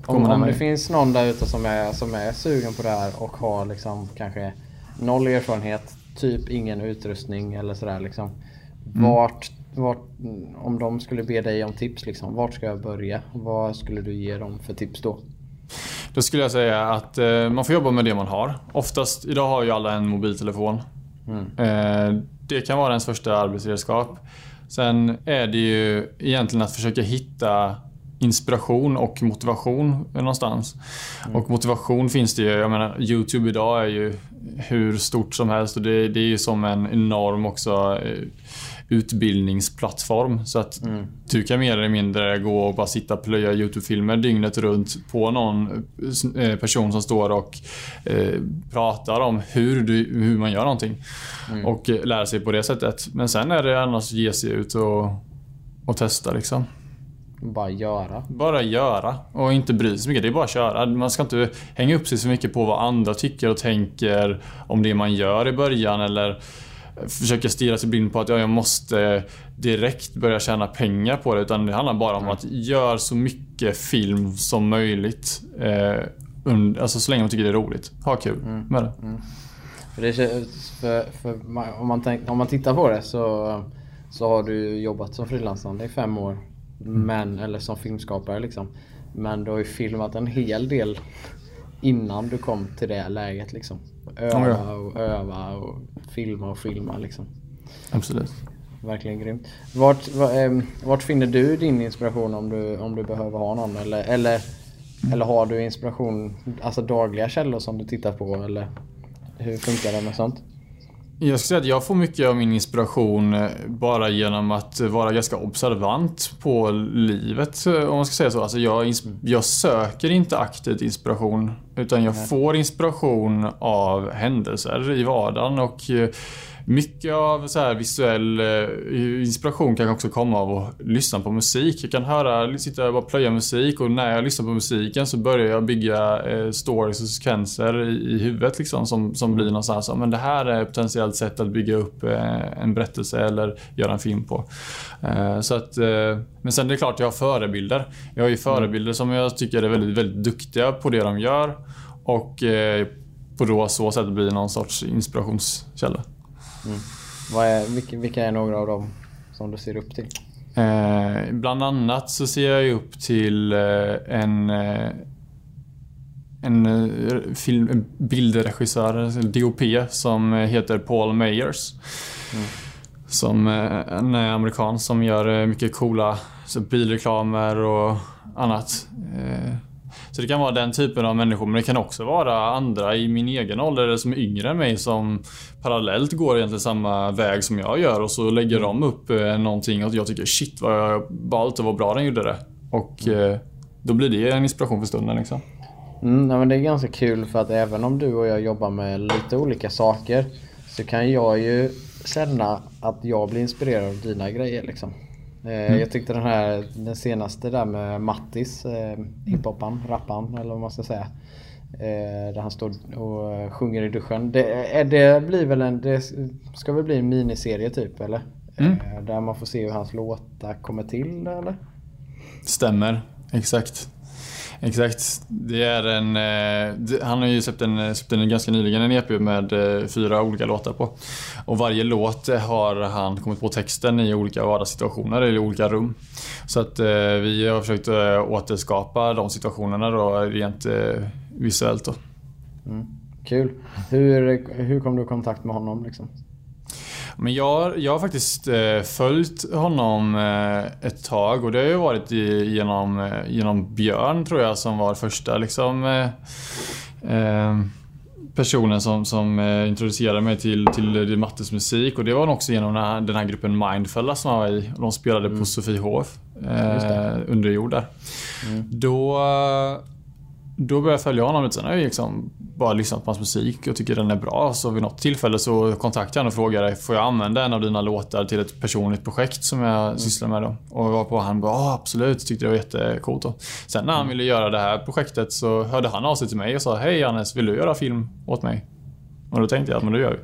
Om, om det finns någon där ute som är, som är sugen på det här och har liksom kanske noll erfarenhet, typ ingen utrustning eller sådär liksom. Mm. Vart, vart, om de skulle be dig om tips liksom, vart ska jag börja? Vad skulle du ge dem för tips då? Då skulle jag säga att eh, man får jobba med det man har. Oftast, idag har ju alla en mobiltelefon. Mm. Eh, det kan vara ens första arbetsredskap. Sen är det ju egentligen att försöka hitta inspiration och motivation någonstans. Mm. Och motivation finns det ju. Jag menar, Youtube idag är ju hur stort som helst och det, det är ju som en enorm också eh, utbildningsplattform. Så att mm. du kan mer eller mindre gå och bara sitta och plöja Youtube-filmer dygnet runt på någon eh, person som står och eh, pratar om hur, du, hur man gör någonting. Mm. Och eh, lära sig på det sättet. Men sen är det annars att ge sig ut och, och testa liksom. Bara göra. Bara göra och inte bry sig så mycket. Det är bara att köra. Man ska inte hänga upp sig så mycket på vad andra tycker och tänker om det man gör i början eller försöka stirra sig blind på att ja, jag måste direkt börja tjäna pengar på det. Utan det handlar bara om att göra så mycket film som möjligt. Eh, alltså så länge man tycker det är roligt. Ha kul mm. med det. Mm. För det för, för, om, man tänk, om man tittar på det så, så har du jobbat som frilansande i fem år. Mm. Men, eller som filmskapare liksom. Men du har ju filmat en hel del innan du kom till det läget liksom. Öva och öva och filma och filma liksom. Absolut. Verkligen grymt. Vart, vart finner du din inspiration om du, om du behöver ha någon? Eller, eller, eller har du inspiration, alltså dagliga källor som du tittar på? Eller hur funkar det med sånt? Jag skulle säga att jag får mycket av min inspiration eh, bara genom att vara ganska observant på livet. Eh, om man ska säga så. Alltså jag, jag söker inte aktivt inspiration. Utan jag får inspiration av händelser i vardagen. Och eh, mycket av så här visuell eh, inspiration kan också komma av att lyssna på musik. Jag kan höra, sitta och bara plöja musik och när jag lyssnar på musiken så börjar jag bygga eh, stories och sekvenser i, huvudet liksom som, som blir någonstans men det här är ett potentiellt sätt att bygga upp eh, en berättelse eller göra en film på. Så att, men sen det är klart jag har förebilder. Jag har ju förebilder som jag tycker är väldigt, väldigt duktiga på det de gör och på då så sätt blir någon sorts inspirationskälla. Mm. Är, vilka, vilka, är några av dem som du ser upp till? Eh, bland annat så ser jag upp till eh, en eh, en, eh, film, en bildregissör, DOP, som heter Paul Mayers. Mm. Som en amerikan som gör mycket coola bilreklamer och annat. Så det kan vara den typen av människor men det kan också vara andra i min egen ålder eller som är yngre än mig som parallellt går egentligen samma väg som jag gör och så lägger de upp eh, någonting och jag tycker shit vad ballt och vad bra den gjorde det. Och mm. då blir det en inspiration för stunden liksom. Mm, nej, men det är ganska kul för att även om du och jag jobbar med lite olika saker så kan jag ju känna att jag blir inspirerad av dina grejer liksom. Eh, mm. Jag tyckte den här den senaste där med Mattis, eh, hiphopan, rappan eller vad man ska säga. Eh, där han står och sjunger i duschen. Det, det blir väl en, det ska väl bli en miniserie typ eller? Mm. Eh, där man får se hur hans låtar kommer till eller? Stämmer, exakt. Exakt. Det är en, eh, han har ju släppt en, eh, släppt en ganska nyligen en EP med eh, fyra olika låtar på. Och varje låt har han kommit på texten i olika vardagssituationer eller i olika rum. Så att eh, vi har försökt eh, återskapa de situationerna då rent eh, visuellt. Då. Mm. Kul. Hur, hur kom du i kontakt med honom? Liksom? Men jag, jag har faktiskt eh, följt honom eh, ett tag och det har ju varit genom, eh, genom Björn tror jag som var första liksom eh, personen som, som introducerade mig till, till Mattes musik och det var också genom den här, den här gruppen Mindfella som jag var i. De spelade mm. på Sofiehof eh, under jord där. Mm. Då då började jag följa honom lite. Sen har jag liksom bara lyssnat på hans musik och tycker den är bra. Så vid något tillfälle så kontaktade jag honom och frågade får jag använda en av dina låtar till ett personligt projekt som jag mm. sysslar med då? Och var på han bara absolut, tyckte det var jättecoolt då. Sen när han mm. ville göra det här projektet så hörde han av sig till mig och sa hej Hannes, vill du göra film åt mig? Och då tänkte jag att men det gör vi.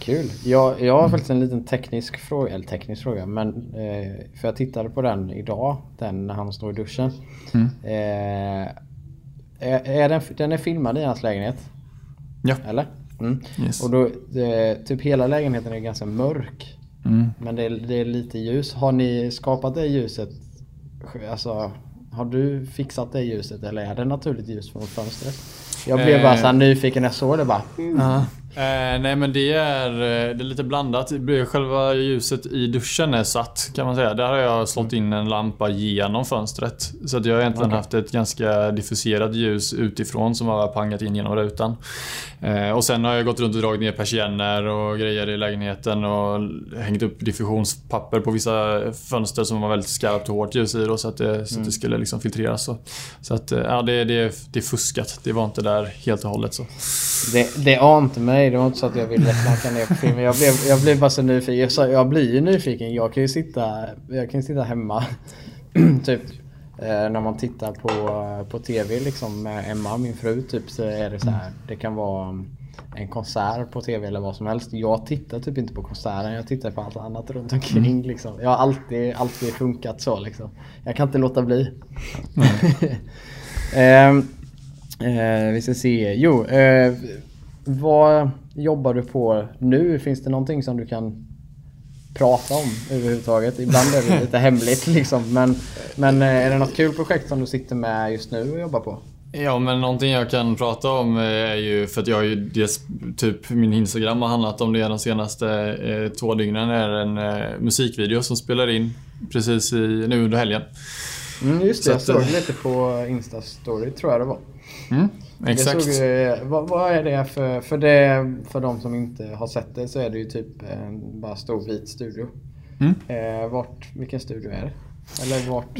Kul. Jag, jag har faktiskt en liten teknisk fråga, eller teknisk fråga, men eh, för jag tittade på den idag, den när han står i duschen. Mm. Eh, är, är den, den är filmad i hans lägenhet? Ja. Eller? Mm. Yes. Och då, eh, typ hela lägenheten är ganska mörk. Mm. Men det är, det är lite ljus. Har ni skapat det ljuset? Alltså, har du fixat det ljuset eller är det naturligt ljus från fönstret? Jag blev bara Eh. så här nyfiken när jag såg det bara. Eh, nej men det är, eh, det är lite blandat. Själva ljuset i duschen är satt kan man säga. Där har jag slått in en lampa genom fönstret. Så att jag har egentligen Okej. haft ett ganska diffuserat ljus utifrån som har pangat in genom rutan. Eh, och sen har jag gått runt och dragit ner persienner och grejer i lägenheten och hängt upp diffusionspapper på vissa fönster som var väldigt skarpt och hårt ljus i då, så att det, så att det skulle liksom filtreras. Så, så att eh, ja, det, det, det är fuskat. Det var inte där helt och hållet så. Det, det ante mig. Det var inte så att jag ville knacka ner på filmen. Jag blev, jag blev bara så nyfiken. Jag, sa, jag blir ju nyfiken. Jag kan ju sitta, jag kan sitta hemma. typ eh, när man tittar på, på TV liksom med Emma, min fru. Typ så är det så här. Det kan vara en konsert på TV eller vad som helst. Jag tittar typ inte på konserten. Jag tittar på allt annat runt omkring. Liksom. Jag har alltid, alltid funkat så liksom. Jag kan inte låta bli. Ehm, eh, vi ska se. Jo, eh, vad jobbar du på nu? Finns det någonting som du kan prata om överhuvudtaget? Ibland är det lite hemligt liksom. Men, men eh, är det något kul projekt som du sitter med just nu och jobbar på? Ja, men någonting jag kan prata om eh, är ju för att jag har ju dels, typ min Instagram har handlat om det de senaste eh, två dygnen är en eh, musikvideo som spelar in precis i, nu under helgen. Mm, just det, Så jag såg eh, lite på Insta-story tror jag det var. Mm, exakt. såg, eh, vad, vad är det för, för det, för de som inte har sett det så är det ju typ en bara stor vit studio. Mm. Eh, vart, vilken studio är det? Eller vart?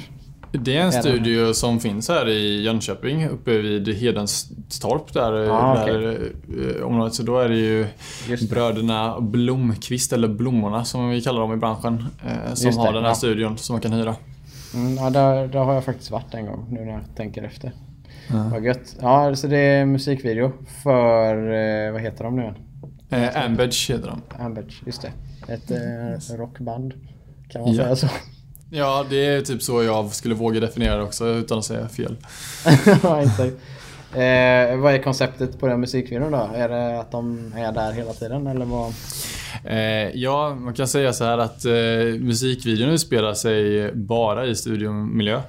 Det är en Är det- studio som finns här i Jönköping uppe vid Hedenstorp där, eh, Ah, där eh, området. Så då är det ju det. bröderna Blomqvist, eller Blommorna som vi kallar dem i branschen, eh, som har den här ja. studion som man kan hyra. Mm, ja, där, där har jag faktiskt varit en gång nu när jag tänker efter. Ja. Vad gött. Ja, så det är musikvideo för, eh, vad heter de nu igen? Eh, Ambedge heter de. Ambedge, just det. Ett eh, rockband. Kan man Ja. säga så? Ja, det är typ så jag skulle våga definiera det också utan att säga fel. Ja. Eh, vad är konceptet på den musikvideon då? Är det att de är där hela tiden eller vad? Eh, ja, man kan säga så här att eh, musikvideon utspelar sig bara i studiomiljö.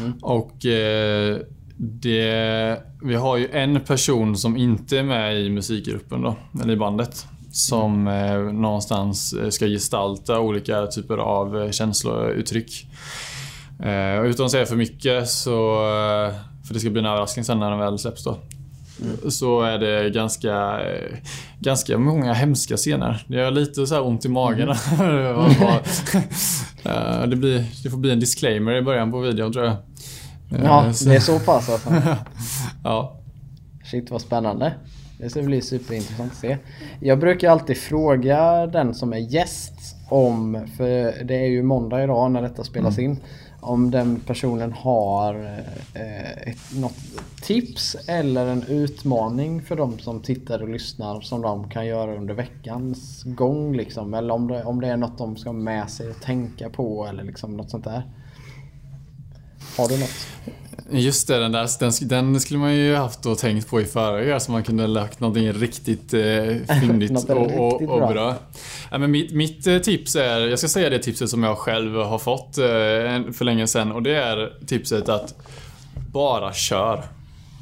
Mm. Och eh, det, vi har ju en person som inte är med i musikgruppen då, eller i bandet. Som eh, någonstans eh, ska gestalta olika typer av eh, känslouttryck. Eh, utan att säga för mycket så, eh, för det ska bli en överraskning sen när den väl släpps då. Så är det ganska, ganska många hemska scener. Det gör lite så ont i magen. Eh, det, blir, det får bli en disclaimer i början på videon tror jag. Ja, så- det är så pass alltså. ja. Shit vad spännande. Det ska bli superintressant att se. Jag brukar alltid fråga den som är gäst om, för det är ju måndag idag när detta spelas in, om den personen har eh, ett, något tips eller en utmaning för de som tittar och lyssnar som de kan göra under veckans gång liksom. Eller om det, om det är något de ska med sig och tänka på eller liksom något sånt där. Har du något? Just det, den, där, den, den skulle man ju haft och tänkt på i förväg så man kunde lagt någonting riktigt eh, fyndigt och, och, och bra. bra. Ja, men mitt, mitt eh, tips är, jag ska säga det tipset som jag själv har fått eh, för länge sedan och det är tipset att bara kör.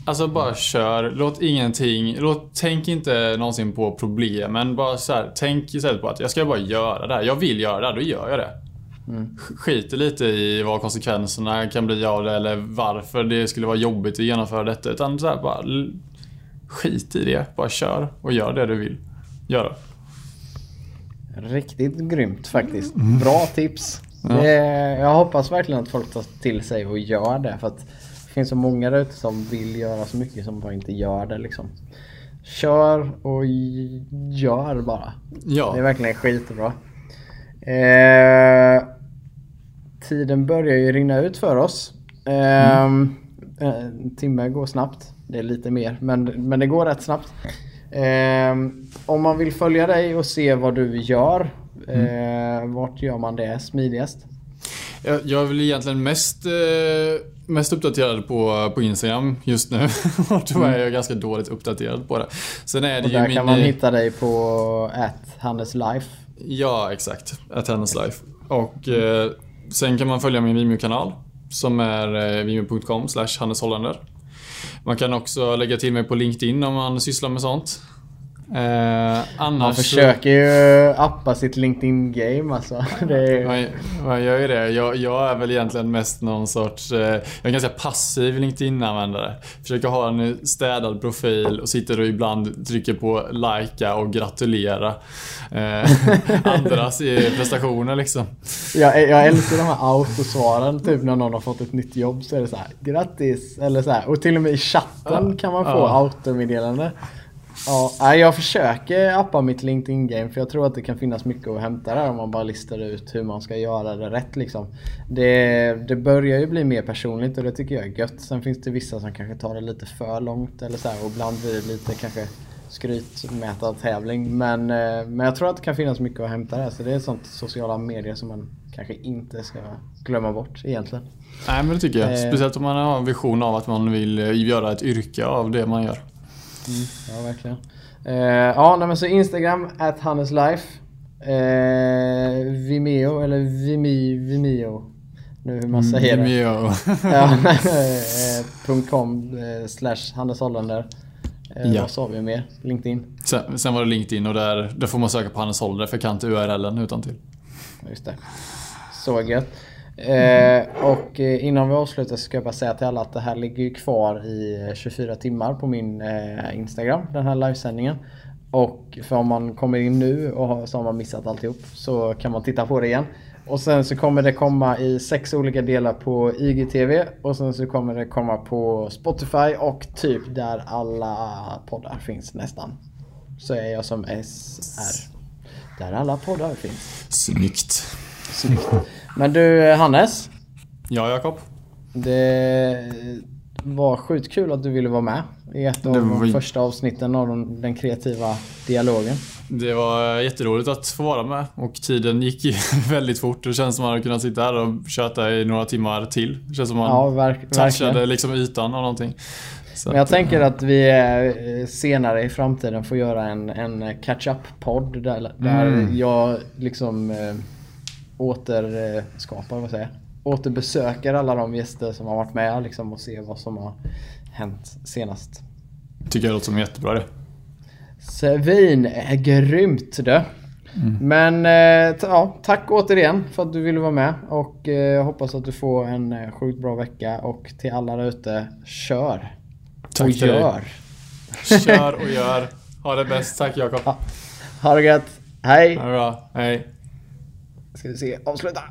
Alltså bara kör, låt ingenting, låt, tänk inte någonsin på problemen. Bara så här, tänk istället på att jag ska bara göra det här. Jag vill göra det här, då gör jag det. Skiter lite i vad konsekvenserna kan bli av det eller varför det skulle vara jobbigt att genomföra detta. Utan så här, bara skit i det. Bara kör och gör det du vill göra. Riktigt grymt faktiskt. Bra tips. Det, jag hoppas verkligen att folk tar till sig och gör det. För att det finns så många där ute som vill göra så mycket som bara inte gör det liksom. Kör och gör bara. Det är Ja, verkligen skitbra. Eh, tiden börjar ju rinna ut för oss. Eh, En timme går snabbt. Det är lite mer men, men det går rätt snabbt. Eh, om man vill följa dig och se vad du gör, eh, vart gör man det smidigast? Jag, jag är väl egentligen mest, eh, mest uppdaterad på, på Instagram just nu. Och då är jag ganska dåligt uppdaterad på det. Sen är det Och ju där min... kan man hitta dig på @handelslife. Ja, exakt. Attendance Life. Och eh, sen kan man följa min Vimeo-kanal som är eh, vimeo.com slash. Man kan också lägga till mig på LinkedIn om man sysslar med sånt. Eh, annars så- försöker ju appa sitt LinkedIn-game alltså. Det är, Man, man gör ju det. Jag, jag är väl egentligen mest någon sorts... Eh, jag är en ganska passiv LinkedIn-användare. Försöker ha en städad profil och sitter och ibland trycker på likea och gratulera eh, andras eh, prestationer liksom. jag, jag älskar de här autosvaren typ när någon har fått ett nytt jobb så är det så här grattis eller så här. Och till och med i chatten kan man få Ja. automeddelande. Ja, jag försöker appa mitt LinkedIn-game för jag tror att det kan finnas mycket att hämta där om man bara listar ut hur man ska göra det rätt liksom. Det, det börjar ju bli mer personligt och det tycker jag är gött. Sen finns det vissa som kanske tar det lite för långt eller så här, och ibland blir det lite kanske skrytmätartävling. Men, eh, men jag tror att det kan finnas mycket att hämta där. Så det är sånt sociala medier som man kanske inte ska glömma bort egentligen. Nej men det tycker jag. Eh. Speciellt om man har en vision av att man vill eh, göra ett yrke av det man gör. Ja, verkligen. Eh, ja, men så Instagram, at Hanneslife. Eh, Vimeo, eller Vimi, Vimeo. Nu hur man säger det. Vimeo. Ja, eh, .com eh, slash Hannes Hollander. Eh, Ja. Vad sa vi mer? LinkedIn? Sen, sen var det LinkedIn och där, där får man söka på Hannes Holder för jag kan inte URLen utan till. Just det. Så gött. Eh, och eh, innan vi avslutar så ska jag bara säga till alla att det här ligger ju kvar i eh, 24 timmar på min eh, Instagram, den här livesändningen. Och för om man kommer in nu och har, så har man missat alltihop så kan man titta på det igen. Och sen så kommer det komma i sex olika delar på IGTV och sen så kommer det komma på Spotify och typ där alla poddar finns nästan. Så är jag som SR. Där alla poddar finns. Snyggt. Snyggt. Men du Hannes. Ja, Jakob. Det var sjukt kul att du ville vara med i ett av var- de första avsnitten av den, kreativa dialogen. Det var jätteroligt att få vara med och tiden gick väldigt fort. Det känns som att man hade kunnat sitta här och köta i några timmar till. Det känns som att man Ja, verk, touchade liksom ytan av någonting. Så Men jag att, tänker att vi eh, senare i framtiden får göra en, en catch-up-podd där, där Mm. jag liksom eh, återskapar, vad säger? Återbesöker alla de gäster som har varit med liksom, och ser vad som har hänt senast. tycker jag låter som jättebra det. Svin är grymt du. Men eh, ja, tack återigen för att du ville vara med och eh, jag hoppas att du får en eh, sjukt bra vecka och till alla där ute, kör! Tack och till dig. gör! Kör och gör. Ha det bäst. Tack Jakob. Ha det gött! Hej! Ha det bra. Hej. Ska vi se, avsluta!